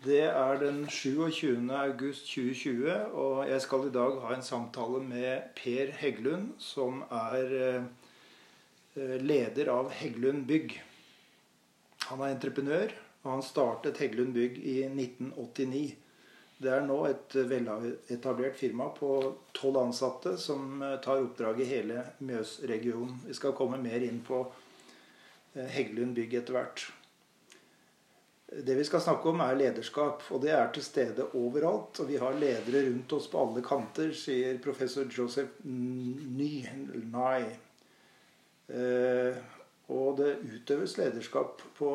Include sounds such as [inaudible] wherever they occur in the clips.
Det er den 27. august 2020, og jeg skal i dag ha en samtale med Per Heggelund, som er eh, leder av Heggelund Bygg. Han er entreprenør, og han startet Heggelund Bygg i 1989. Det er nå et veletablert firma på tolv ansatte som eh, tar oppdrag i hele Mjøsregionen. Vi skal komme mer inn på eh, Heggelund Bygg etter hvert. Det vi skal snakke om, er lederskap. Og det er til stede overalt. Og vi har ledere rundt oss på alle kanter, sier professor Joseph Ny. Nye. Eh, og det utøves lederskap på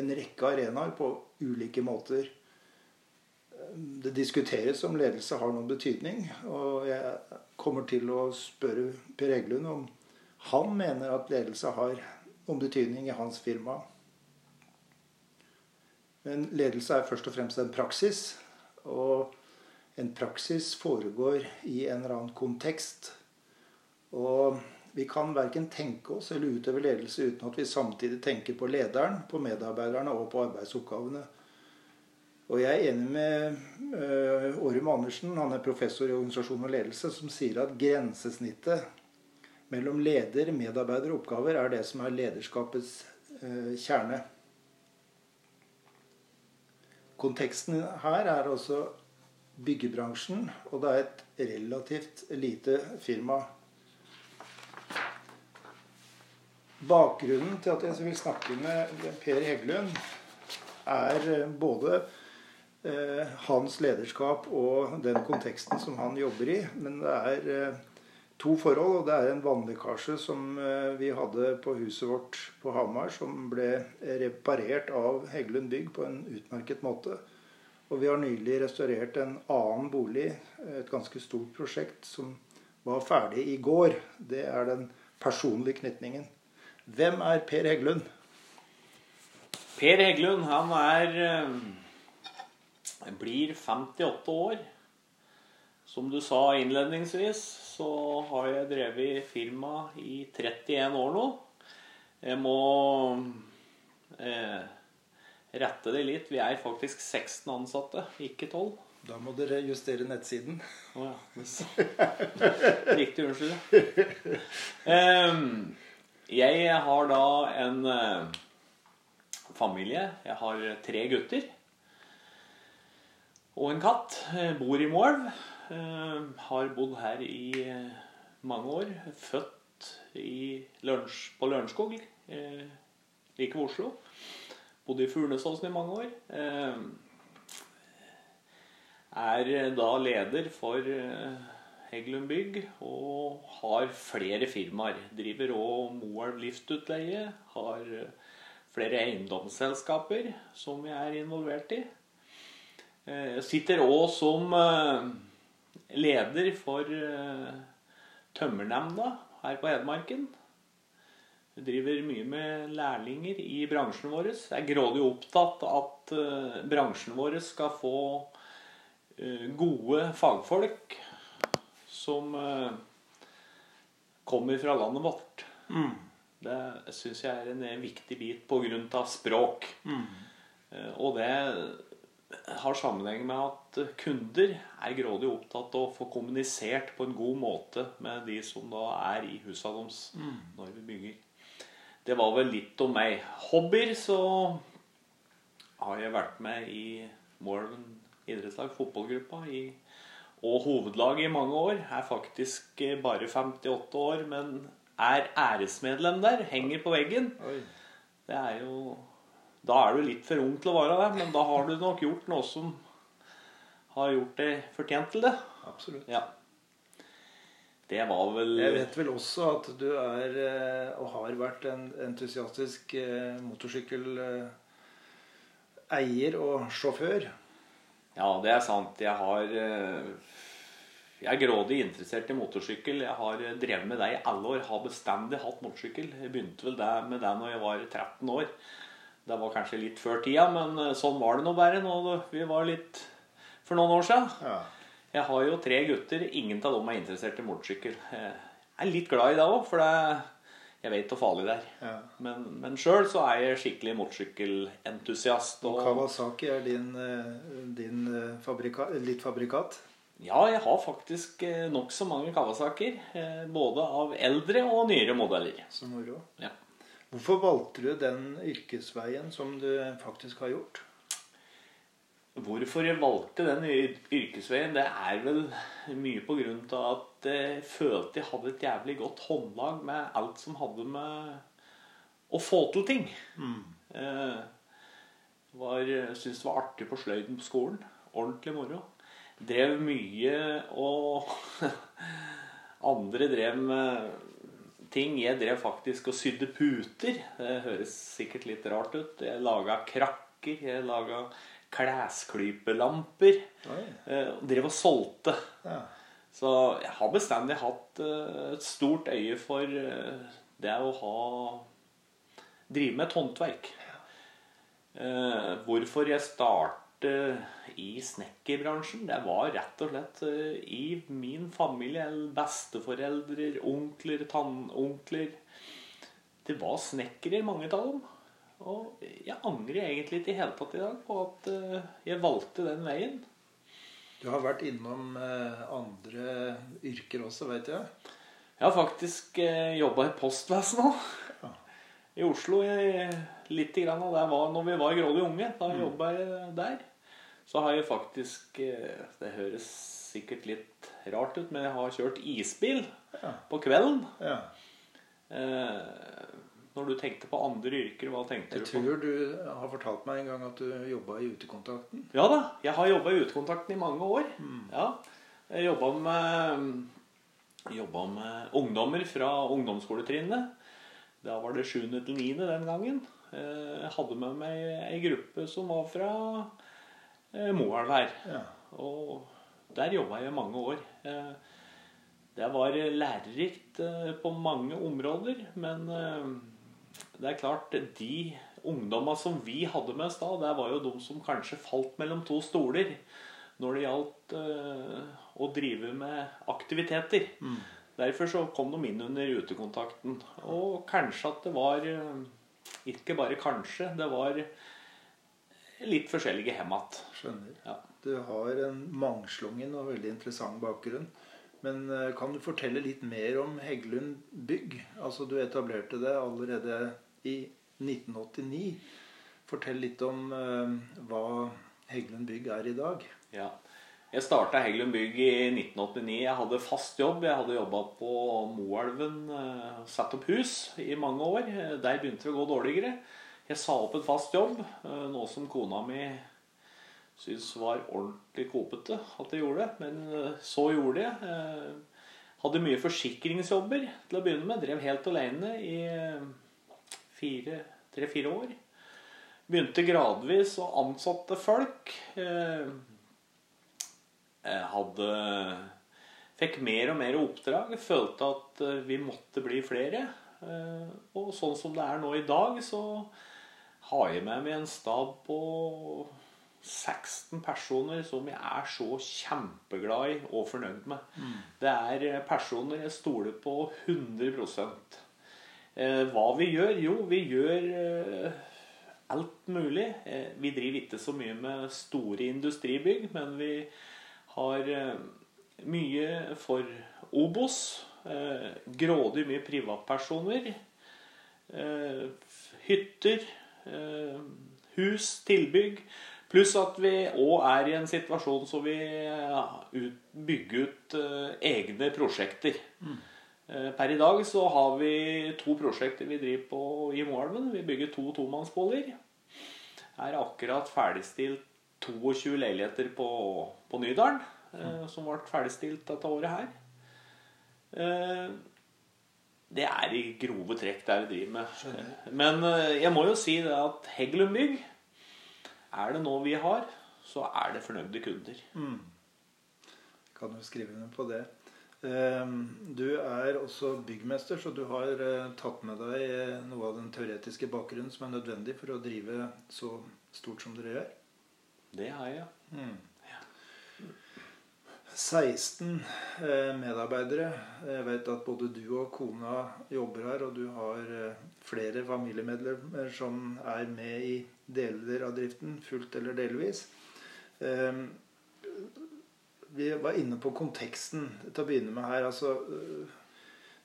en rekke arenaer på ulike måter. Det diskuteres om ledelse har noen betydning. Og jeg kommer til å spørre Per Eglund om han mener at ledelse har noen betydning i hans firma. Men ledelse er først og fremst en praksis. Og en praksis foregår i en eller annen kontekst. Og vi kan verken tenke oss eller utøve ledelse uten at vi samtidig tenker på lederen, på medarbeiderne og på arbeidsoppgavene. Og jeg er enig med uh, Årum Andersen, han er professor i organisasjon og ledelse, som sier at grensesnittet mellom leder, medarbeider og oppgaver er det som er lederskapets uh, kjerne. Konteksten her er også byggebransjen, og det er et relativt lite firma. Bakgrunnen til at jeg vil snakke med Per Heggelund, er eh, både eh, hans lederskap og den konteksten som han jobber i. Men det er eh, to forhold. og Det er en vannlekkasje som eh, vi hadde på huset vårt på Hamar, som ble reparert av Heggelund Bygg på en utmerket måte. Og vi har nylig restaurert en annen bolig, et ganske stort prosjekt, som var ferdig i går. Det er den personlige knytningen. Hvem er Per Heggelund? Per Heggelund, han er eh, blir 58 år. Som du sa innledningsvis, så har jeg drevet firma i 31 år nå. Jeg må eh, rette det litt. Vi er faktisk 16 ansatte, ikke 12. Da må dere justere nettsiden. Å oh, ja. Riktig, unnskyld. Um, jeg har da en uh, familie. Jeg har tre gutter. Og en katt. Jeg bor i Moelv. Eh, har bodd her i eh, mange år. Født i Løns, på Lørenskog, eh, like ved Oslo. Bodde i Furnesåsen i mange år. Er da leder for Heggelund Bygg og har flere firmaer. Driver òg Moelv Liftutleie. Har flere eiendomsselskaper som jeg er involvert i. Sitter òg som leder for uh, tømmernemnda her på Hedmarken. Vi driver mye med lærlinger i bransjen vår. Jeg er grådig opptatt av at uh, bransjen vår skal få uh, gode fagfolk som kommer fra landet vårt. Mm. Det syns jeg er en viktig bit pga. språk. Mm. Og det har sammenheng med at kunder er grådig opptatt av å få kommunisert på en god måte med de som da er i husa deres mm. når vi bygger. Det var vel litt om meg. Hobbyer så har jeg vært med i Morven idrettslag, fotballgruppa, i, og hovedlaget i mange år. Er faktisk bare 58 år, men er æresmedlem der. Henger på veggen. Oi. Det er jo da er du litt for ung til å være det, men da har du nok gjort noe som har gjort deg fortjent til det. Absolutt. Ja. Det var vel Jeg vet vel også at du er eh, og har vært en entusiastisk eh, motorsykkeleier og sjåfør. Ja, det er sant. Jeg har eh, Jeg er grådig interessert i motorsykkel. Jeg har drevet med det i alle år. Har bestandig hatt motorsykkel. Jeg begynte vel med det når jeg var 13 år. Det var kanskje litt før tida, men eh, sånn var det nå bare. Nå, vi var litt for noen år siden. Ja. Jeg har jo tre gutter. Ingen av dem er interessert i motorsykkel. Jeg er litt glad i det òg, for det, jeg vet hvor farlig det er. Ja. Men, men sjøl så er jeg skikkelig motorsykkelentusiast. Og Og Kawasaki er din, eh, din eh, fabrika, litt fabrikat? ja, jeg har faktisk eh, nokså mange Kawasaker. eh, Både av eldre og nyere modeller. Så moro. Ja. Hvorfor valgte du den yrkesveien som du faktisk har gjort? Hvorfor jeg valgte den yrkesveien, det er vel mye på grunn av at jeg følte jeg hadde et jævlig godt håndlag med alt som hadde med å få til ting. Mm. var, syntes det var artig på sløyden på skolen. Ordentlig moro. Drev mye og [laughs] Andre drev med ting. Jeg drev faktisk og sydde puter. Det høres sikkert litt rart ut. Jeg laga krakker. Jeg laga klesklypelamper. Eh, og drev og solgte. Ja. Så jeg har bestandig hatt eh, et stort øye for eh, det å ha Drive med et håndverk. Hvorfor jeg startet i snekkerbransjen, det var rett og slett eh, i min familie. Besteforeldre, onkler, tannonkler. Det var snekkere, mange av dem. Og jeg angrer egentlig ikke i hele tatt i dag på at eh, jeg valgte den veien. Du har vært innom eh, andre yrker også, vet jeg. Jeg har faktisk eh, jobba i postvesenet òg. Ja. I Oslo. Jeg, litt grann og det var når vi var grådig unge. Da Mm. jobba jeg der. Så har jeg faktisk eh, Det høres sikkert litt rart ut, men jeg har kjørt isbil Ja. på kvelden. ja. Eh, når du tenkte på andre yrker, hva tenkte Jeg du på? Jeg tror du har fortalt meg en gang at du jobba i Utekontakten. Ja da, jeg har jobba i Utekontakten i mange år. Mm. Ja, jeg jobba med, jobba med ungdommer fra ungdomsskoletrinnet. Da var det 7. til 9. den gangen. Eh, Jeg hadde med meg ei gruppe som var fra Moelv her. Ja. Og der jobba jeg mange år. Eh, Det var lærerikt eh, på mange områder, men eh, det er klart de ungdomma som vi hadde med oss da, det var jo de som kanskje falt mellom to stoler når det gjaldt eh, å drive med aktiviteter. Derfor så kom de inn under utekontakten. Og kanskje at det var eh, Ikke bare kanskje, det var litt forskjellige hjem igjen. Skjønner. Ja. Du har en mangslungen og veldig interessant bakgrunn. Men eh, kan du fortelle litt mer om Heggelund bygg? Altså Du etablerte det allerede i 1989. Fortell litt om eh, hva Heggelund bygg er i dag. Ja. Jeg starta Heggelund Bygg i 1989. Jeg hadde fast jobb. Jeg hadde jobba på Moelven, eh, satt opp hus i mange år. Der begynte det å gå dårligere. Jeg sa opp en fast jobb, eh, noe som kona mi syntes var ordentlig kopete at jeg gjorde. Men eh, så gjorde jeg. Eh, Hadde mye forsikringsjobber til å begynne med. Drev helt alene i tre-fire år. Begynte gradvis å ansatte folk. Jeg hadde Fikk mer og mer oppdrag. Følte at vi måtte bli flere. Og sånn som det er nå i dag, så har jeg med meg en stab på 16 personer som jeg er så kjempeglad i og fornøyd med. Det er personer jeg stoler på 100 eh, Hva vi gjør? Jo, vi gjør eh, alt mulig. Eh, Vi driver ikke så mye med store industribygg, men vi har eh, mye for Obos. eh, Grådig mye privatpersoner. eh, Hytter. Eh, Hus, tilbygg. Pluss at vi òg er i en situasjon så vi bygger ut eh, egne prosjekter. Eh, Per i dag så har vi to prosjekter vi driver på i Moelven. Vi bygger to tomannsboliger. Er akkurat ferdigstilt 22 leiligheter på, på Nydalen, mm. som ble ferdigstilt dette året her. Det er i grove trekk det vi driver med. Men eh, jeg må jo si det at Heggelund Bygg er det noe vi har, så er det fornøyde kunder. Kan jo skrive under på det. Eh, Du er også byggmester, så du har eh, tatt med deg eh, noe av den teoretiske bakgrunnen som er nødvendig for å drive så stort som dere gjør. Det har jeg. 16 eh, medarbeidere. Jeg vet at både du og kona jobber her, og du har eh, flere familiemedlemmer som er med i deler av driften, fullt eller delvis. Eh, vi var inne på konteksten til å begynne med her. altså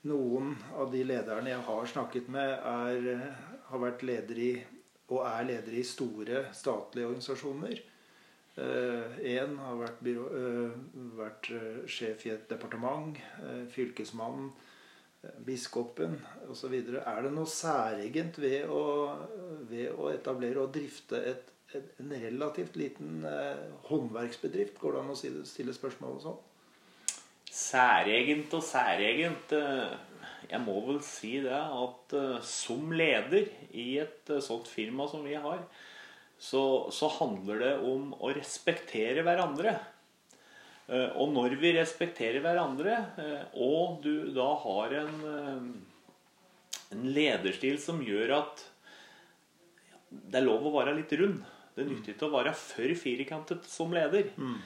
Noen av de lederne jeg har snakket med, er, har vært ledere i, og er ledere i store statlige organisasjoner. Én uh, har vært, byrå, uh, vært uh, sjef i et departement, fylkesmannen, biskopen osv. Er det noe særegent ved å, ved å etablere og drifte et, en relativt liten håndverksbedrift? Går det an å stille spørsmål sånn? Særegent og særegent Jeg må vel si det at som leder i et sånt firma som vi har, så, så, handler det om å respektere hverandre. Eh, og når vi respekterer hverandre, eh, og du da har en, eh, en lederstil som gjør at det er lov å være litt rund Det nytter ikke å være for firkantet som leder. Mm.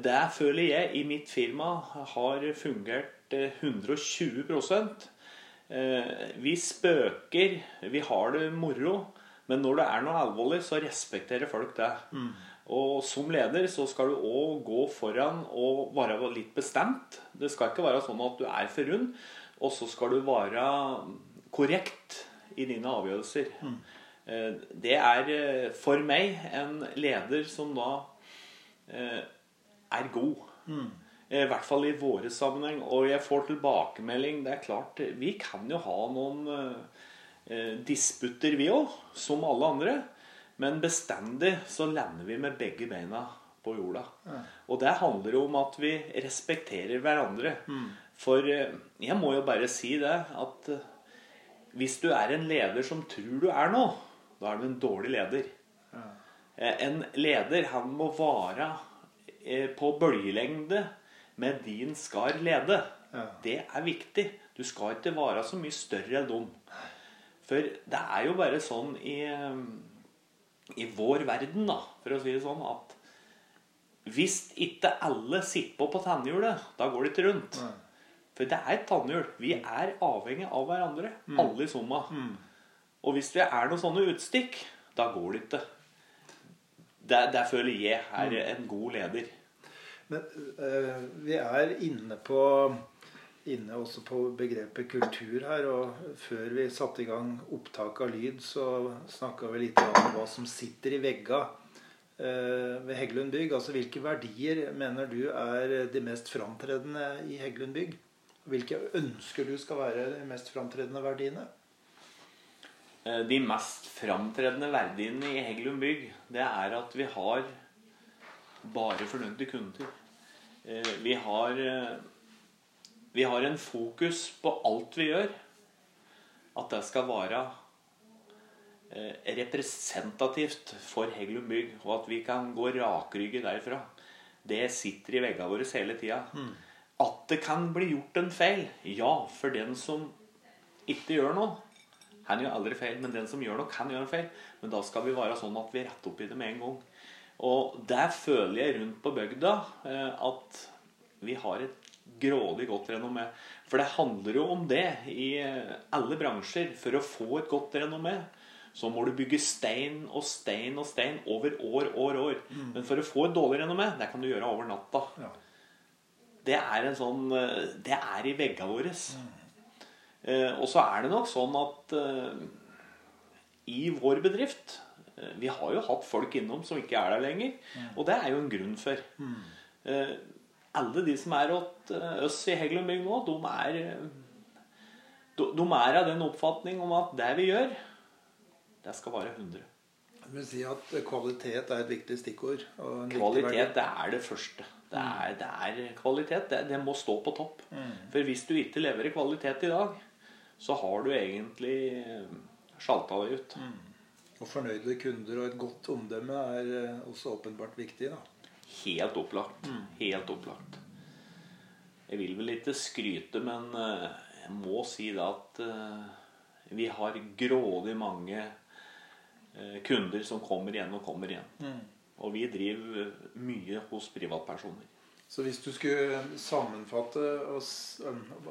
Det føler jeg i mitt firma har fungert 120% Vi spøker, vi har det moro. Men når det er noe alvorlig, så respekterer folk det. Mm. Og som leder så skal du òg gå foran og være litt bestemt. Det skal ikke være sånn at du er for rund, og så skal du være korrekt i dine avgjørelser. Mm. Eh, det er eh, for meg en leder som da eh, er god. Mm. I hvert fall i våre sammenheng. Og jeg får tilbakemelding. Det er klart, vi kan jo ha noen disputter, vi òg, som alle andre. Men bestandig så lander vi med begge beina på jorda. Ja. Og det handler om at vi respekterer hverandre. Mm. For eh, jeg må jo bare si det at eh, hvis du er en leder som tror du er noe, da er du en dårlig leder. Ja. Eh, en leder, han må være på bølgelengde med din skar lede. Ja. Det er viktig. Du skal ikke være så mye større enn dem. For det er jo bare sånn i, i vår verden, da, for å si det sånn, at hvis ikke alle sitter på på tannhjulet, da går det ikke rundt. Nei. For det er et tannhjul. Vi er avhengig av hverandre, mm. alle i summa. Mm. Og hvis vi er noen sånne utstikk, da går det ikke. Der, der føler jeg er mm. en god leder. Men øh, vi er inne på inne også på begrepet kultur her. Og før vi satte i gang opptak av lyd, så snakka vi litt om hva som sitter i vegga eh, ved Heggelund bygg. Altså hvilke verdier mener du er de mest framtredende i Heggelund bygg? Hvilke ønsker du skal være de mest framtredende verdiene? Eh, de mest framtredende verdiene i Heggelund bygg, det er at vi har bare fornøyde kunder. Eh, vi har vi har en fokus på alt vi gjør. At det skal være eh, representativt for Heggelund bygg, og at vi kan gå rakrygget derfra. Det sitter i veggene våre hele tida. Mm. At det kan bli gjort en feil, ja, for den som ikke gjør noe Han gjør aldri feil, men den som gjør noe, kan gjøre en feil. Men da skal vi være sånn at vi retter opp i det med en gang. Og der føler jeg rundt på bygda eh, at vi har et grådig godt renommé. For det handler jo om det i alle bransjer. For å få et godt renommé så må du bygge stein og stein og stein over år, år, år. Mm. Men for å få et dårlig renommé, det kan du gjøre over natta. Ja. Det er en sånn Det er i veggene våre. Mm. Eh, og så er det nok sånn at eh, i vår bedrift eh, Vi har jo hatt folk innom som ikke er der lenger. Mm. Og det er jo en grunn for. Eh, alle de som er hos eh, oss i Heggelundbygg nå, de er, de, de er av den oppfatning om at det vi gjør, det skal være 100. Jeg vil si at kvalitet er et viktig stikkord. kvalitet det er det første. Det mm. er, det er kvalitet. Det, det, må stå på topp. Mm. For hvis du ikke leverer kvalitet i dag, så har du egentlig eh, sjalta deg ut. Mm. Og fornøyde kunder og et godt omdømme er eh, også åpenbart viktig. da. Helt opplagt. Mm. Helt opplagt. Jeg vil vel ikke skryte, men eh, jeg må si det at eh, vi har grådig mange eh, kunder som kommer igjen og kommer igjen. Mm. Og vi driver mye hos privatpersoner. Så hvis du skulle sammenfatte og,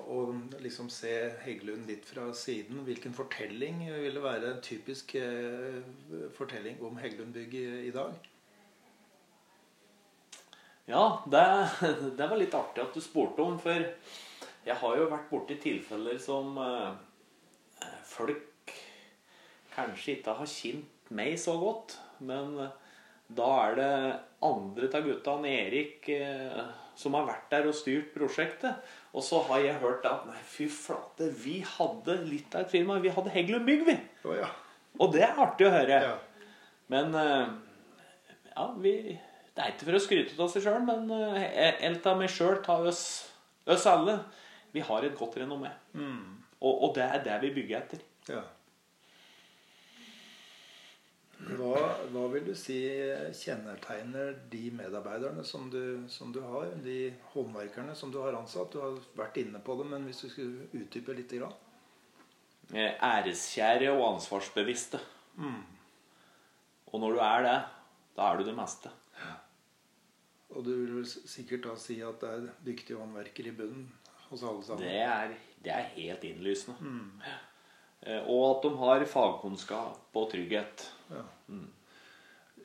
og liksom se Heggelund litt fra siden, hvilken fortelling ville være en typisk fortelling om Heggelund-bygg i, i, dag? Ja, det, det, var litt artig at du spurte om, for jeg har jo vært borti tilfeller som eh, folk kanskje ikke har kjent meg så godt. Men eh, da er det andre av gutta enn Erik eh, som har vært der og styrt prosjektet. Og så har jeg hørt at nei, fy flate, vi hadde litt av et firma. Vi hadde Heggelund Bygg, vi. Oh, ja. Og det er artig å høre. Ja. Men eh, ja, vi Det er ikke for å skryte av seg sjøl, men helt av meg sjøl tar oss, oss alle. Vi har et godt renommé. Mm. Og, og, det er det vi bygger etter. Ja. Hva, hva, vil du si kjennetegner de medarbeiderne som du, som du, har? De håndverkerne som du har ansatt? Du har vært inne på det, men hvis du skulle utdype litt? Grann? Eh, æreskjære og ansvarsbevisste. Mm. Og når du er det, da er du det meste. Og du vil sikkert da si at det er dyktige håndverkere i bunnen hos alle sammen? Det er, det er helt innlysende. Mm. Eh, og at de har fagkunnskap og trygghet. Ja. Mm.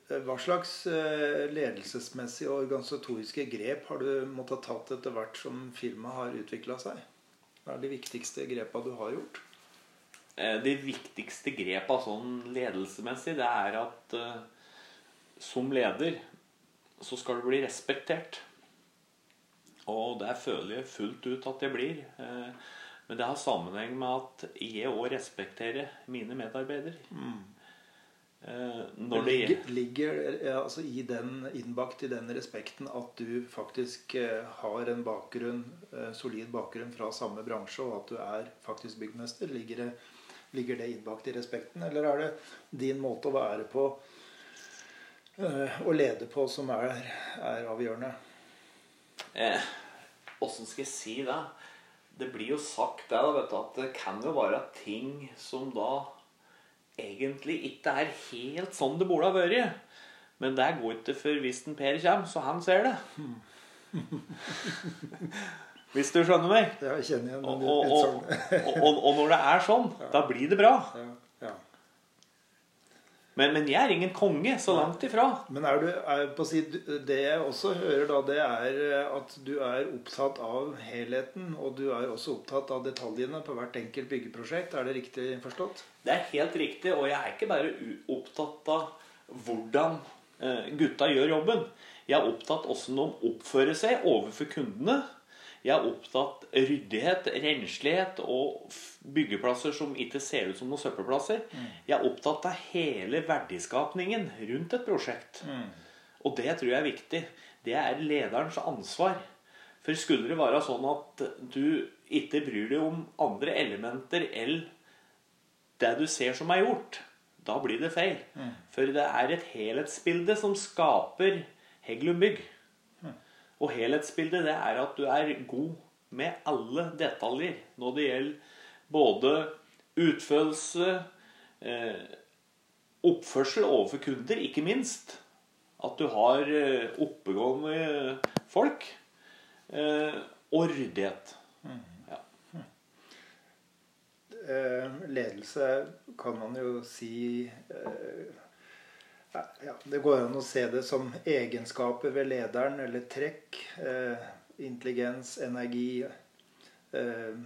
Hva slags eh, ledelsesmessige og organisatoriske grep har du måttet tatt etter hvert som firmaet har utvikla seg? Hva er de viktigste grepa du har gjort? Eh, de viktigste grepa sånn ledelsesmessig, det er at som leder så skal du bli respektert. Og det føler jeg fullt ut at jeg blir. Uh, men det har sammenheng med at jeg òg respekterer mine medarbeidere. Mm. Eh, når det ligger, ligger altså i den, innbakt i den respekten at du faktisk eh, har en bakgrunn, eh, solid bakgrunn fra samme bransje, og at du er faktisk byggmester? Ligger det, ligger det innbakt i respekten, eller er det din måte å være på og lede på som er, er avgjørende? Åssen eh, skal jeg si det? det blir jo sagt det, vet du, at det kan jo være ting som da egentlig ikke er helt sånn det burde ha vært. Men det går ikke før hvis en Per kommer, så han ser det. [laughs] Hvis du skjønner meg? Ja, jeg kjenner igjen og, og, og, og, når det er sånn, [laughs] ja. da blir det bra. Ja. Men, men, jeg er ingen konge. Så langt ifra. Men er du, er si, det jeg også hører, da, det er eh, at du er opptatt av helheten. Og du er også opptatt av detaljene på hvert enkelt byggeprosjekt. Er det riktig forstått? Det er helt riktig. Og jeg er ikke bare opptatt av hvordan eh, gutta gjør jobben. Jeg er opptatt av hvordan de oppfører seg overfor kundene. Jeg er opptatt ryddighet, renslighet og byggeplasser som ikke ser ut som noen søppelplasser. Mm. Jeg er opptatt av hele verdiskapningen rundt et prosjekt. Mm. Og det tror jeg er viktig. Det er lederens ansvar. For skulle det være sånn at du ikke bryr deg om andre elementer enn det du ser som er gjort, da blir det feil. Mm. For det er et helhetsbilde som skaper Heggelund Bygg. Og helhetsbildet det er at du er god med alle detaljer når det gjelder både utførelse, eh, oppførsel overfor kunder, ikke minst. At du har eh, oppegående folk. Eh, og ryddighet. Mm. Ja. Ledelse kan man jo si ja, Det går an å se det som egenskaper ved lederen, eller trekk. Eh, intelligens, energi, eh,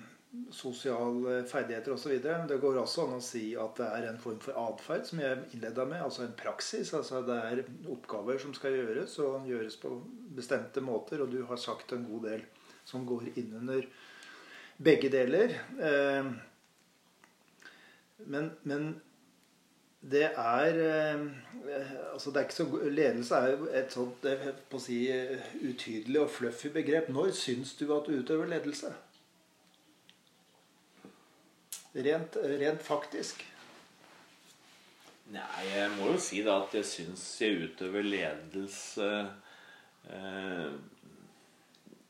sosiale ferdigheter osv. Det går også an å si at det er en form for atferd, som jeg innleda med. Altså en praksis. altså Det er oppgaver som skal gjøres, og gjøres på bestemte måter. Og du har sagt en god del som går innunder begge deler. Eh, men, men det er eh, altså det er ikke så, Ledelse er jo et sånt på å si, utydelig og fluffy begrep. Når syns du at du utøver ledelse? Rent, rent faktisk. Nei, jeg må jo si da at jeg syns jeg utøver ledelse eh,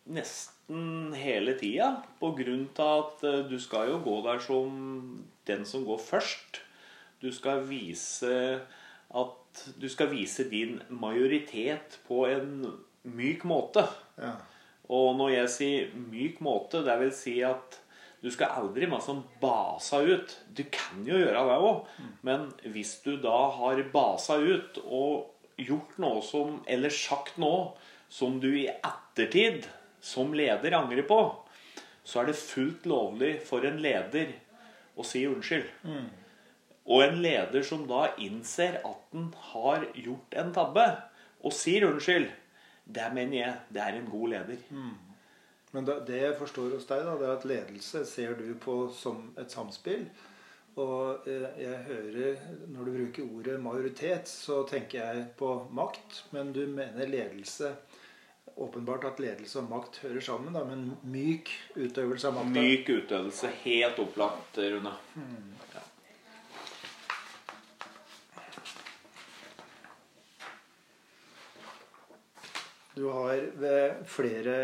nesten hele tida. På grunn av at eh, du skal jo gå der som den som går først. Du skal vise at du skal vise din majoritet på en myk måte. Ja. Og når jeg sier myk måte, det vil si at du skal aldri masse sånn basa ut. Du kan jo gjøre det òg, men hvis du da har basa ut og gjort noe som Eller sagt noe som du i ettertid som leder angrer på, så er det fullt lovlig for en leder å si unnskyld. Og en leder som da innser at han har gjort en tabbe, og sier unnskyld, det mener jeg det er en god leder. Men da, det jeg forstår hos deg, da, det er at ledelse ser du på som et samspill. Og eh, jeg hører Når du bruker ordet majoritet, så tenker jeg på makt. Men du mener ledelse Åpenbart at ledelse og makt hører sammen, da, men myk utøvelse av makt? Myk utøvelse. Helt opplagt, Rune. Ja. Du har ved flere,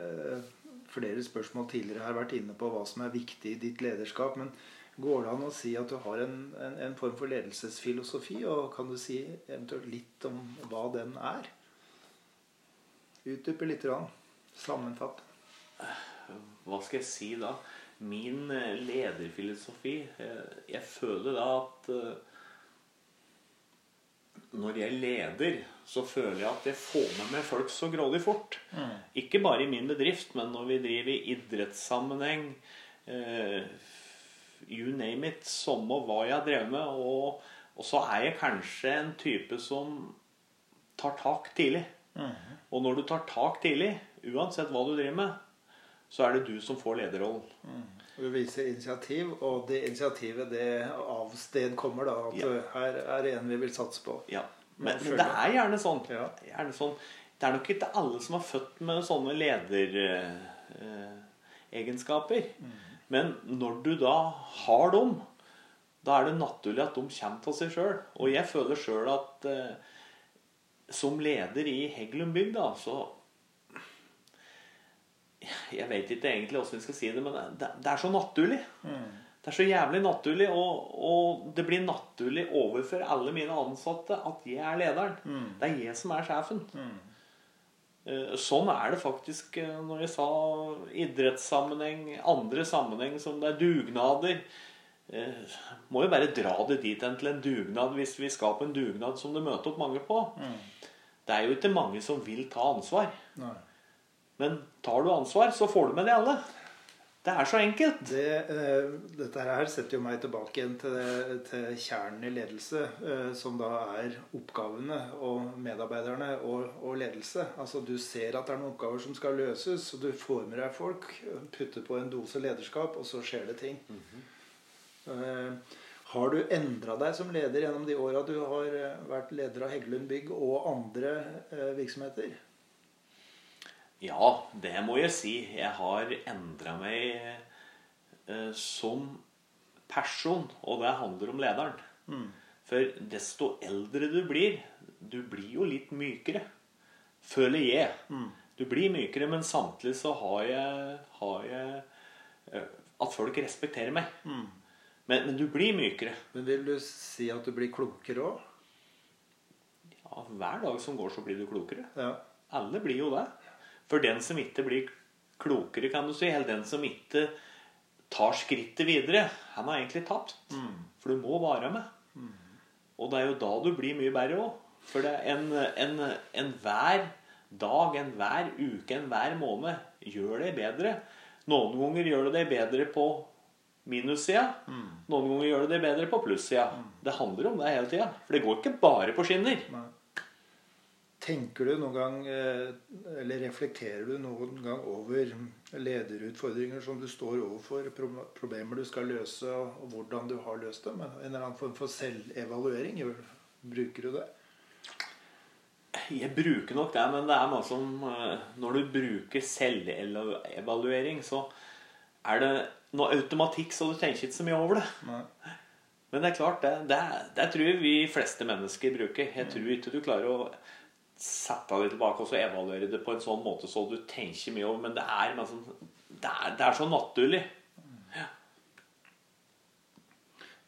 eh, flere spørsmål tidligere her vært inne på hva som er viktig i ditt lederskap. Men går det an å si at du har en, en, en form for ledelsesfilosofi? Og kan du si eventuelt litt om hva den er? Utdype litt. Grann. Sammenfatt. Hva skal jeg si da? Min eh, lederfilosofi eh, Jeg føler da at når jeg leder, så føler jeg at jeg får med meg folk så grådig fort. Ikke bare i min bedrift, men når vi driver i idrettssammenheng eh, You name it. Samme hva jeg har drevet med. Og, og så er jeg kanskje en type som tar tak tidlig. Og når du tar tak tidlig, uansett hva du driver med, så er det du som får lederrollen. Du viser initiativ, og det initiativet det avstedkommer da at Ja. her er det en vi vil satse på. Ja. Men, men det er gjerne sånn. Ja. Gjerne sånn. Det er nok ikke alle som er født med sånne lederegenskaper. Men når du da har dem, da er det naturlig at de kommer til seg sjøl. Og jeg føler sjøl at eh, som leder i Heggelund bygd, så Jeg vet ikke egentlig åssen vi skal si det, men det, det er så naturlig. Det er så jævlig naturlig, og, og det blir naturlig overfor alle mine ansatte at jeg er lederen. Det er jeg som er sjefen. Mm. Sånn er det faktisk eh, når jeg sa idrettssammenheng, andre sammenheng som det er dugnader. Eh, Må jo bare dra det dit hen til en dugnad hvis vi skal på en dugnad som det møter opp mange på. Det er jo ikke mange som vil ta ansvar. Nei. Men tar du ansvar, så får du med det alle. Det er så enkelt. Det, uh, dette her setter jo meg tilbake igjen til, til kjernen i ledelse, uh, som da er oppgavene og medarbeiderne og, og ledelse. Altså Du ser at det er noen oppgaver som skal løses, og du får med deg folk, putter på en dose lederskap, og så skjer det ting. Eh, har du endra deg som leder gjennom de åra du har vært leder av Heggelund Bygg og andre virksomheter? Ja, det må jeg si. Jeg har endra meg eh, som person, og det handler om lederen. For desto eldre du blir, du blir jo litt mykere. Føler jeg. Du blir mykere, men samtidig så har jeg, har jeg eh, At folk respekterer meg. Men, men du blir mykere. Men vil du si at du blir klokere òg? Ja, hver dag som går, så blir du klokere. Ja. Alle blir jo det. For den som ikke blir klokere, kan du si, eller den som ikke tar skrittet videre, han har egentlig tapt. For du må være med. Og det er jo da du blir mye bedre òg. For det er en, en, hver dag, enhver uke, enhver måned gjør deg bedre. Noen ganger gjør det deg bedre på minussida. Noen ganger gjør det deg bedre på plussida. Det handler om det hele tida. For det går ikke bare på skinner. Nei. Tenker du noen gang, eh, eller reflekterer du noen gang over lederutfordringer som du står overfor, problemer du skal løse, og hvordan du har løst dem? En eller annen form for selvevaluering? Bruker du det? Jeg bruker nok det, men det er noe som eh, Når du bruker selvevaluering, så er det noe automatikk, så du tenker ikke så mye over det. Nei. Men det er klart, det, det, det tror jeg vi fleste mennesker bruker. Jeg tror ikke du klarer å sette deg tilbake og så evaluere det på en sånn måte så du tenker mye over, men det er, liksom, det er, det er så naturlig.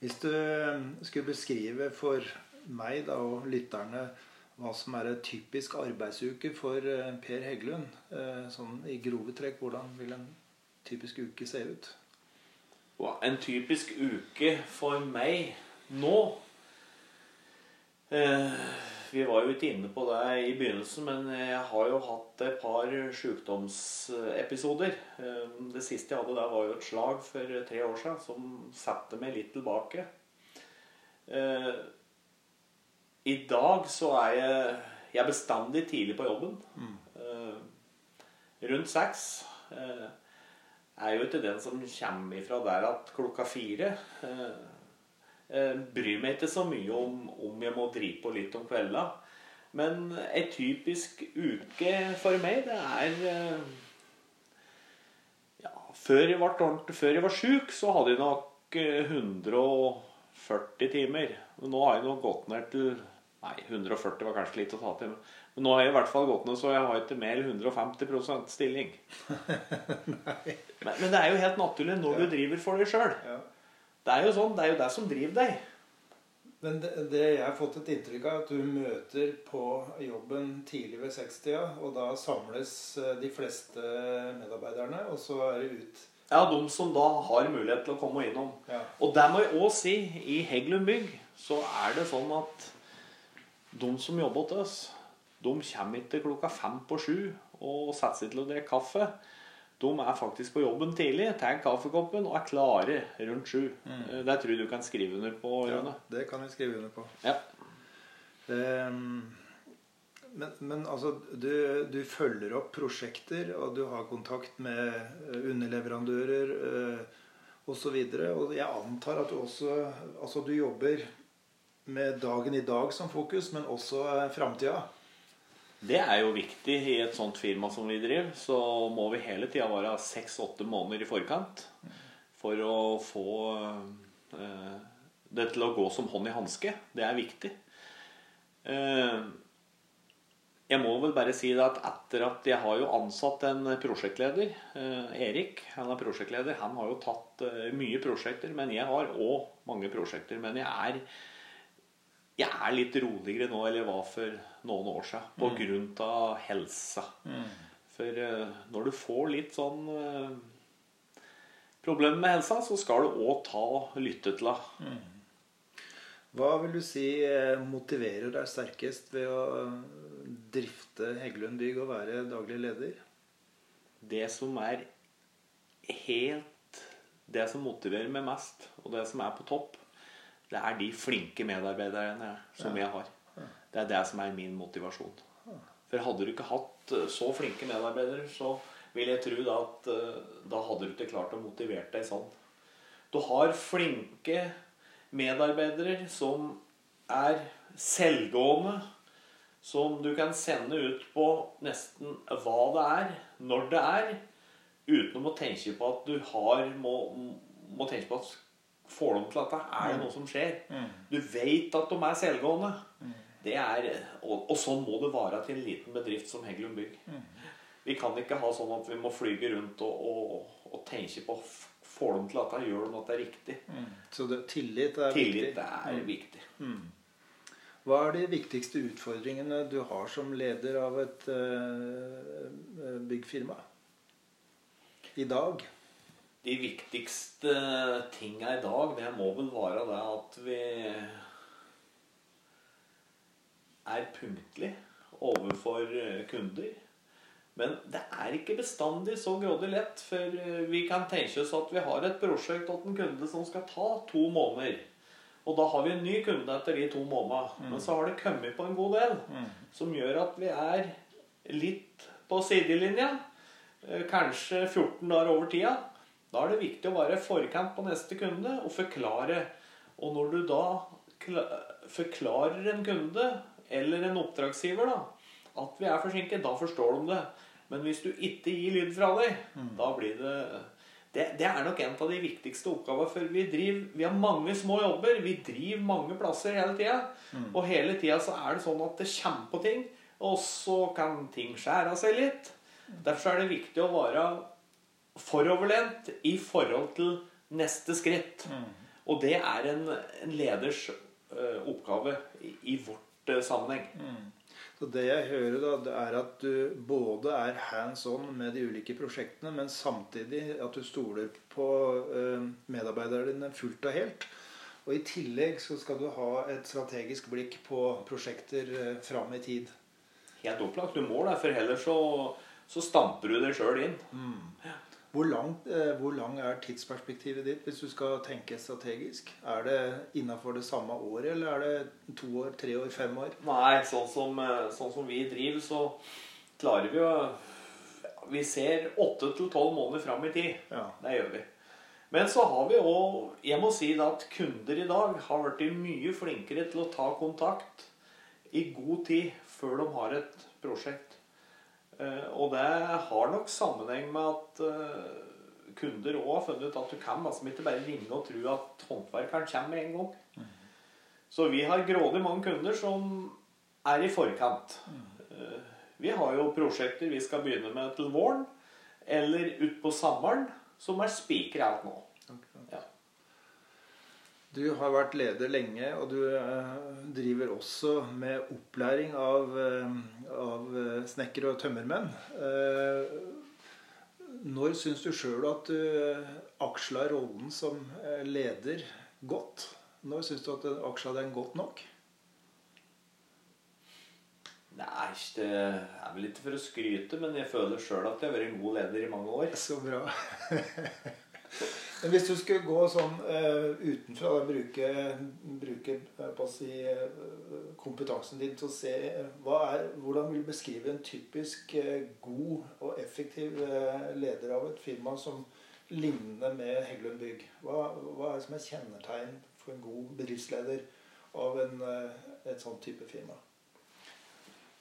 Hvis du eh, skulle beskrive for meg da, og lytterne hva som er en typisk arbeidsuke for eh, Per Heggelund. Eh, sånn i grove trekk, hvordan vil en typisk uke se ut? En typisk uke for meg nå eh, Vi var jo ikke inne på det i begynnelsen, men jeg har jo hatt et par sykdomsepisoder. Eh, det siste jeg hadde der, var jo et slag for tre år siden som satte meg litt tilbake. Eh, I dag så er jeg, jeg er bestandig tidlig på jobben. Eh, rundt seks. Jeg er jo ikke den som kommer ifra der at klokka fire Bryr meg ikke så mye om, om jeg må drive på litt om kvelda. Men ei typisk uke for meg, det er eh, ja, Før jeg ble før jeg var sjuk, så hadde jeg nok eh, 140 timer. Men nå har jeg nok gått ned til Nei, 140 var kanskje litt å ta til. Men nå har jeg i hvert fall gått ned så jeg har ikke mer 150% stilling. [laughs] men, men det er jo helt naturlig når du driver for deg sjøl. Det er jo sånn, det er jo det som driver deg. Men det, det jeg har fått et inntrykk av, at du møter på jobben tidlig ved sekstida, og da samles eh, de fleste medarbeiderne, og så er det ut. Ja, de som da har mulighet til å komme innom. Ja. Og det må jeg òg si, i Heggelund bygg så er det sånn at de som jobber hos oss, de kommer ikke klokka fem på sju og setter seg til å drikke kaffe. De er faktisk på jobben tidlig, tar kaffekoppen og er klare rundt sju. Mm. Det tror jeg du kan skrive under på, ja, det kan vi skrive under på. Ja. Um, men, men altså, du, du følger opp prosjekter, og du har kontakt med eh, underleverandører uh, osv. Og jeg antar at du også Altså, du jobber med dagen i dag som fokus, men også eh, framtida. Det er jo viktig i et sånt firma som vi driver. Så må vi hele tida være seks-åtte måneder i forkant for å få eh, det til å gå som hånd i hanske. Det er viktig. Eh, jeg må vel bare si det at etter at jeg har jo ansatt en prosjektleder, eh, Erik, han er prosjektleder, han har jo tatt eh, mye prosjekter, men jeg har òg mange prosjekter. Men jeg er jeg er litt roligere nå eller var for noen år siden på grunn av helsa. For uh, når du får litt sånn uh, problemer med helsa, så skal du òg ta og lytte til henne. Hva vil du si eh, motiverer deg sterkest ved å drifte Heggelund Bygg og være daglig leder? Det som er helt Det som motiverer meg mest, og det som er på topp, det er de flinke medarbeiderne som jeg har. Det er det som er min motivasjon. For hadde du ikke hatt eh, så flinke medarbeidere, så vil jeg tro da at eh, da hadde du ikke klart å motivere deg sånn. Du har flinke medarbeidere som er selvgående, som du kan sende ut på nesten hva det er, når det er, uten å tenke på at du har må, må tenke på at får dem til dette, er det noe som skjer. Du vet at de er selvgående. Det er, og, og sånn må det være til en liten bedrift som Heggelund Bygg. Vi kan ikke ha sånn at vi må flyge rundt og, og, og tenke på Får dem til dette, gjør de at det er riktig. Så det, tillit er Tillit viktig. er viktig. Hva er de viktigste utfordringene du har som leder av et uh, byggfirma i dag? De viktigste tinga i dag, det må vel være det at vi er punktlig overfor kunder. Men det er ikke bestandig så grådig lett, for vi kan tenke oss at vi har et prosjekt til en kunde som skal ta to måneder. Og da har vi en ny kunde etter de to månedene. Men så har det kommet på en god del som gjør at vi er litt på sidelinja. eh, Kanskje 14 dager over tida. Da er det viktig å være i forkant på neste kunde og forklare. Og når du da forklarer en kunde eller en oppdragsgiver da, at vi er forsinket, da forstår de det. Men hvis du ikke gir lyd fra deg, da blir det, det Det er nok en av de viktigste oppgavene. For vi, driver, vi har mange små jobber. Vi driver mange plasser hele tida. Og hele tida så er det sånn at det kommer på ting, og så kan ting skjære av seg litt. Derfor er det viktig å være foroverlent i forhold til neste skritt. Og det er en, en leders uh, oppgave i, i vårt uh, sammenheng. Så det jeg hører, da, det er at du både er hands on med de ulike prosjektene, men samtidig at du stoler på uh, medarbeiderne dine fullt og helt. Og i tillegg så skal du ha et strategisk blikk på prosjekter fram i tid. Helt opplagt. Du må det, for heller så, så stamper du deg sjøl inn. Hvor, langt, eh, hvor lang er tidsperspektivet ditt hvis du skal tenke strategisk? Er det innafor det samme året, eller er det to år, tre år, fem år? Nei, sånn som, eh, sånn som vi driver, så klarer vi å Vi ser åtte til tolv måneder fram i tid. Ja. Det gjør vi. Men så har vi òg Jeg må si at kunder i dag har blitt mye flinkere til å ta kontakt i god tid før de har et prosjekt. Eh, Og det har nok sammenheng med at eh, kunder òg har funnet ut at du kan altså ikke bare ringe og tro at håndverkeren kommer med en gang. Så vi har grådig mange kunder som er i forkant. Eh, Vi har jo prosjekter vi skal begynne med til våren, eller utpå sommeren, som er spikra alt nå. Du har vært leder lenge, og du eh, driver også med opplæring av, eh, av eh, snekkere og tømmermenn. Når syns du sjøl at du aksla rollen som leder godt? Når syns du at du aksla den godt nok? Nei, det er vel ikke for å skryte, men jeg føler sjøl at jeg har vært en god leder i mange år. Så bra. [laughs] Men hvis du skulle gå sånn uh, utenfra, og bruke, bruke eh, si, eh, kompetansen din til å se er, Hvordan vil du beskrive en typisk uh, god og effektiv uh, leder av et firma som ligner med Heggelund Bygg? Hva, hva er det som er kjennetegn for en god bedriftsleder av en, et sånt type firma?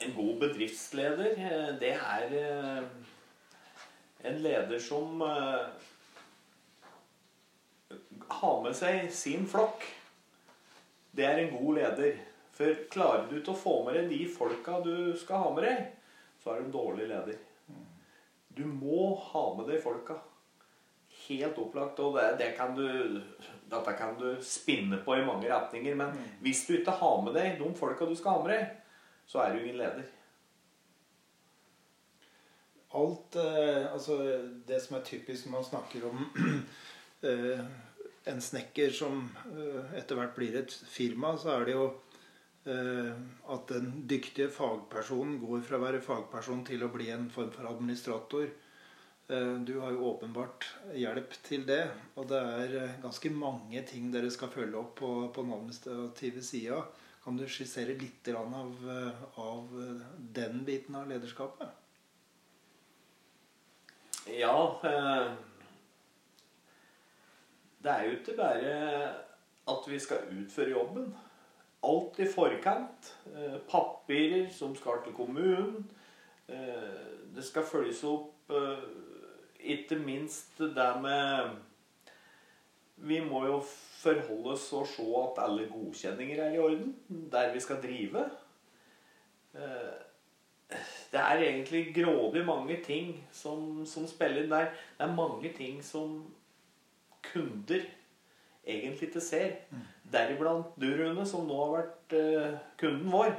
En god bedriftsleder, det er en leder som har med seg sin flokk. Det er en god leder. For klarer du ikke å få med deg de folka du skal ha med deg, så er du en dårlig leder. Du må ha med deg folka. Helt opplagt. Og det, det kan du, dette kan du spinne på i mange retninger. Men hvis du ikke har med deg de folka du skal ha med deg, så er du ingen leder. Alt eh, Altså det som er typisk når man snakker om [clears throat] eh, en snekker som eh, etter hvert blir et firma, så er det jo eh, at den dyktige fagpersonen går fra å være fagperson til å bli en form for administrator. Eh, Du har jo åpenbart hjelp til det. Og det er ganske mange ting dere skal følge opp på, på den administrative sida. Kan du skissere litt av, av den biten av lederskapet? Ja eh, Det er jo ikke bare at vi skal utføre jobben. Alt i forkant. Eh, papirer som skal til kommunen. Eh, det skal følges opp eh, ikke minst det med Vi må jo forholde oss og se at alle godkjenninger er i orden der vi skal drive. Det er egentlig grådig mange ting som, som spiller inn der. Det er mange ting som kunder egentlig ikke ser. Deriblant du, Rune, som nå har vært uh, kunden vår.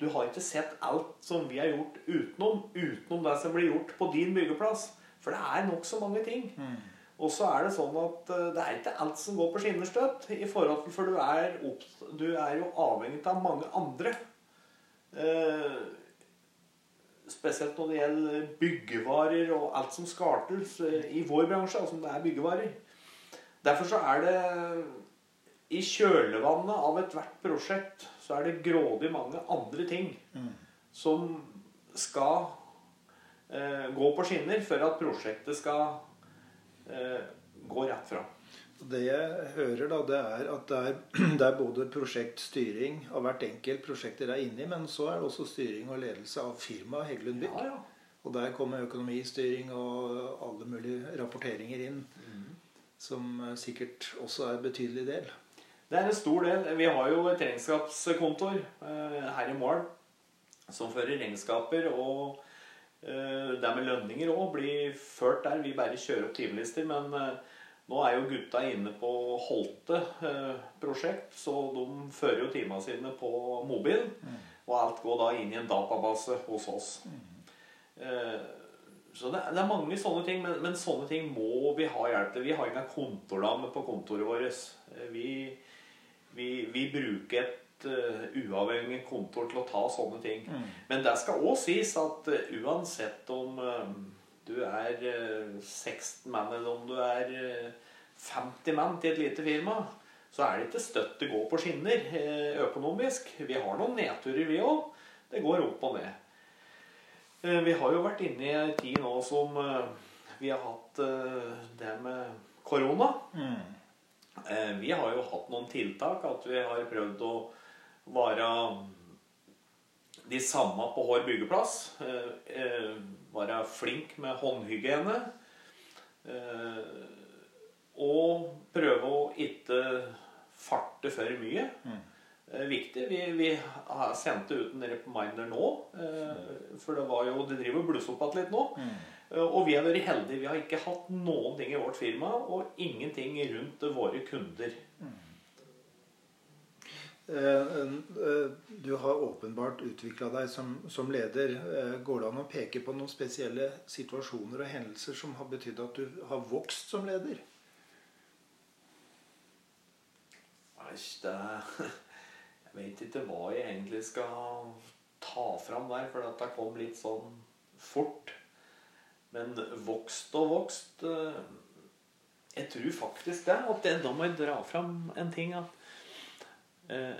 Du har ikke sett alt som vi har gjort utenom, utenom det som blir gjort på din byggeplass. For det er nokså mange ting. Og så er det sånn at eh, det er ikke alt som går på skinnerstøtt. i forhold til, For du er, opp, du er jo avhengig av mange andre. Eh, spesielt når det gjelder byggevarer og alt som skal til i vår bransje, altså det er byggevarer. Derfor så er det I kjølvannet av ethvert prosjekt så er det grådig mange andre ting som skal eh, gå på skinner for at prosjektet skal eh, gå rett fram. Det jeg hører, da, det er at det er, [clears throat] det er både prosjektstyring av hvert enkelt prosjekt dere er inne i, men så er det også styring og ledelse av firmaet Heggelund Bygg. Ja, ja. Og der kommer økonomistyring og alle mulige rapporteringer inn, som eh, sikkert også er en betydelig del. Det er en stor del. Vi har jo et regnskapskontor eh, her i Mål som fører regnskaper. Og eh, det med lønninger òg blir ført der. Vi bare kjører opp timelister. Men nå er jo gutta inne på Holte prosjekt, så de fører jo timene sine på mobil. Og alt går da inn i en database hos oss. Eh, så det, det, er mange sånne ting, men, men, sånne ting må vi ha hjelp til. Vi har ingen kontordame på kontoret vårt. Eh, vi, vi, vi bruker et uh, uavhengig kontor til å ta sånne ting. Mm. Men det skal òg sies at uh, uansett om uh, du er 16 mann, eller om du er 50 mann til et lite firma, så er det ikke støtt det går på skinner økonomisk. Vi har noen nedturer, vi òg. Det går opp og ned. Eh, vi har jo vært inne i ei tid nå som eh, vi har hatt eh, det med korona. Mm. Vi har jo hatt noen tiltak. At vi har prøvd å være de samme på Hår byggeplass. Være flink med håndhygiene. Og prøve å ikke farte for mye. Mm. Eh, viktig. Vi, vi sendte ut en reminder nå. Eh, for det var jo, det driver og blusser opp igjen litt nå. Mm. Eh, og vi har vært heldige. Vi har ikke hatt noen ting i vårt firma, og ingenting rundt våre kunder. Mm. Du har åpenbart utvikla deg som, som, leder. Går det an å peke på noen spesielle situasjoner og hendelser som har betydd at du har vokst som leder? Æsj, det [laughs] vet ikke hva jeg egentlig skal ta fram der, for det kom litt sånn fort. Men vokst og vokst eh, Jeg tror faktisk det. at det, Da må jeg dra fram en ting. at eh,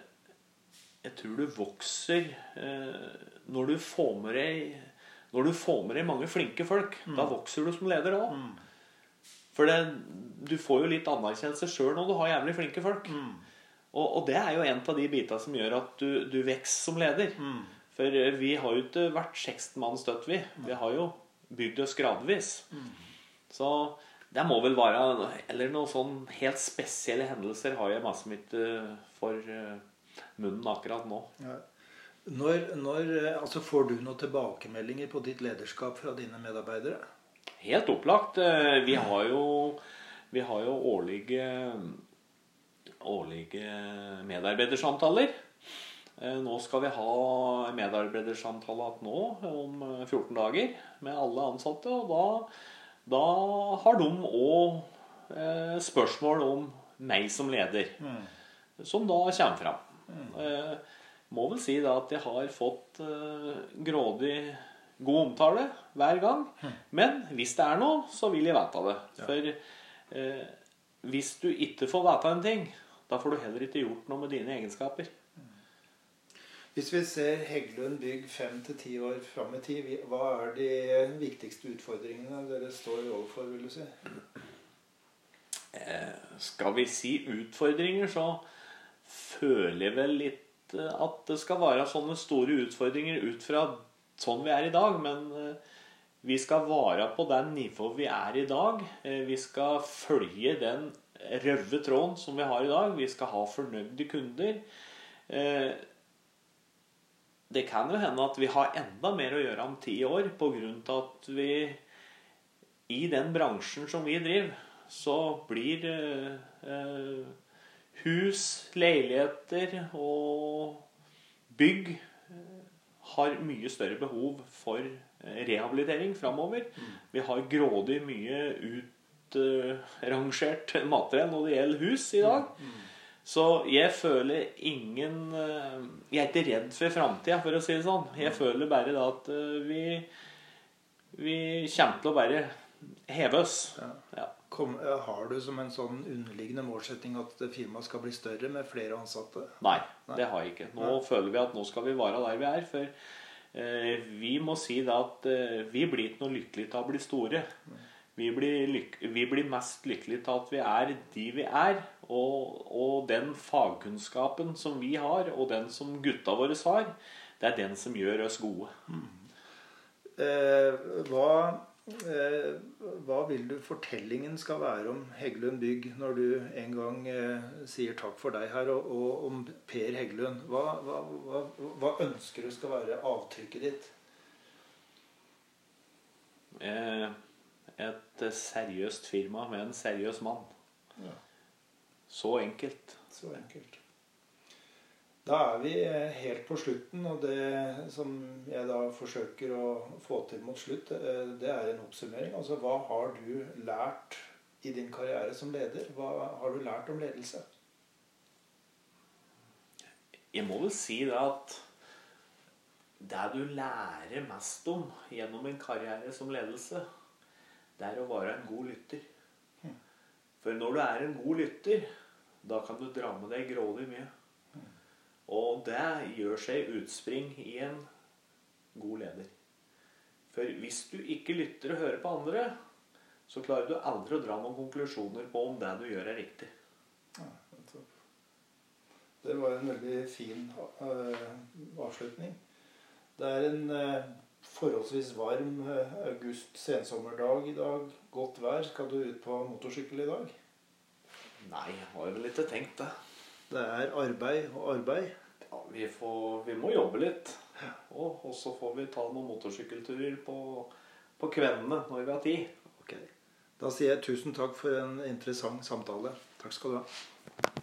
Jeg tror du vokser eh, når du får med deg når du får med deg mange flinke folk. Mm. Da vokser du som leder òg. Mm. For det, du får jo litt anerkjennelse sjøl når du har jævlig flinke folk. Mm. Og, og, det er jo en av de bitene som gjør at du, du vokser som leder. Mm. For eh, vi har jo ikke vært 60 mann støtt, vi. Vi har jo bygd oss gradvis. Mm. Så det må vel være Eller noen sånn helt spesielle hendelser har jeg masse mitt uh, for uh, munnen akkurat nå. Ja. Når, når, altså Får du noen tilbakemeldinger på ditt lederskap fra dine medarbeidere? Helt opplagt. Vi har jo, vi har jo årlige årlige medarbeidersamtaler. Eh, nå skal vi ha medarbeidersamtale nå om 14 eh, dager med alle ansatte. Og da, da har de òg eh, spørsmål om meg som leder, mm. som da kommer fram. Mm. Eh, må vel si da at jeg har fått eh, grådig god omtale hver gang. Mm. Men hvis det er noe, så vil jeg vite det. Ja. For eh, hvis du ikke får vite en ting, da får du heller ikke gjort noe med dine egenskaper. Hvis vi ser Heggelund bygg fem til ti år fram i tid, hva er de viktigste utfordringene dere står overfor, vil du si? Eh, skal vi si utfordringer, så føler jeg vel litt eh, at det skal være sånne store utfordringer ut fra sånn vi er i dag. Men eh, vi skal være på den nivået vi er i dag. Eh, vi skal følge den røde tråden som vi har i dag. Vi skal ha fornøyde kunder. Eh, det kan jo hende at vi har enda mer å gjøre om ti år pga. at vi i den bransjen som vi driver, så blir eh, hus, leiligheter og bygg har mye større behov for rehabilitering framover. Mm. Vi har grådig mye ut uh, materiell når det gjelder hus i dag. Så jeg føler ingen eh, Jeg er ikke redd for framtida, for å si det sånn. Jeg føler bare da at eh, vi Vi kommer til å bare heve oss. Ja. Ja. Kom, har du som en sånn underliggende målsetting at firmaet skal bli større med flere ansatte? Nei, Nei. det har jeg ikke. Nå Nei. føler vi at nå skal vi være der vi er. For eh, vi må si da at eh, vi blir ikke noe lykkelige til å bli store. Vi blir, vi blir, mest lykkelige til at vi er de vi er. Og, og, den fagkunnskapen som vi har, og den som gutta våre har, det er den som gjør oss gode. Mm. Eh, hva, eh, hva, vil du fortellingen skal være om Heggelund Bygg når du en gang eh, sier takk for deg her, og, og om Per Heggelund? Hva, hva, hva, ønsker du skal være avtrykket ditt? Eh, et seriøst firma med en seriøs mann. Ja. Så enkelt. Så enkelt. Da er vi helt på slutten, og det som jeg da forsøker å få til mot slutt, det er en oppsummering. Altså hva har du lært i din karriere som leder? Hva har du lært om ledelse? Jeg må vel si det at det du lærer mest om gjennom en karriere som ledelse, det er å være en god lytter. For når du er en god lytter, da kan du dra med deg grådig mye. Og det gjør seg utspring i en god leder. For hvis du ikke lytter og hører på andre, så klarer du aldri å dra noen konklusjoner på om det du gjør, er riktig. Det var en veldig fin uh, avslutning. Det er en uh, forholdsvis varm uh, august sensommerdag i dag. Godt vær. Skal du ut på motorsykkel i dag? Nei, jeg har vel ikke tenkt det. Det er arbeid og arbeid. Ja, vi, får, vi må jobbe litt. Og, så får vi ta noen motorsykkelturer på, på kveldene når vi har tid. Okay. Da sier jeg tusen takk for en interessant samtale. Takk skal du ha.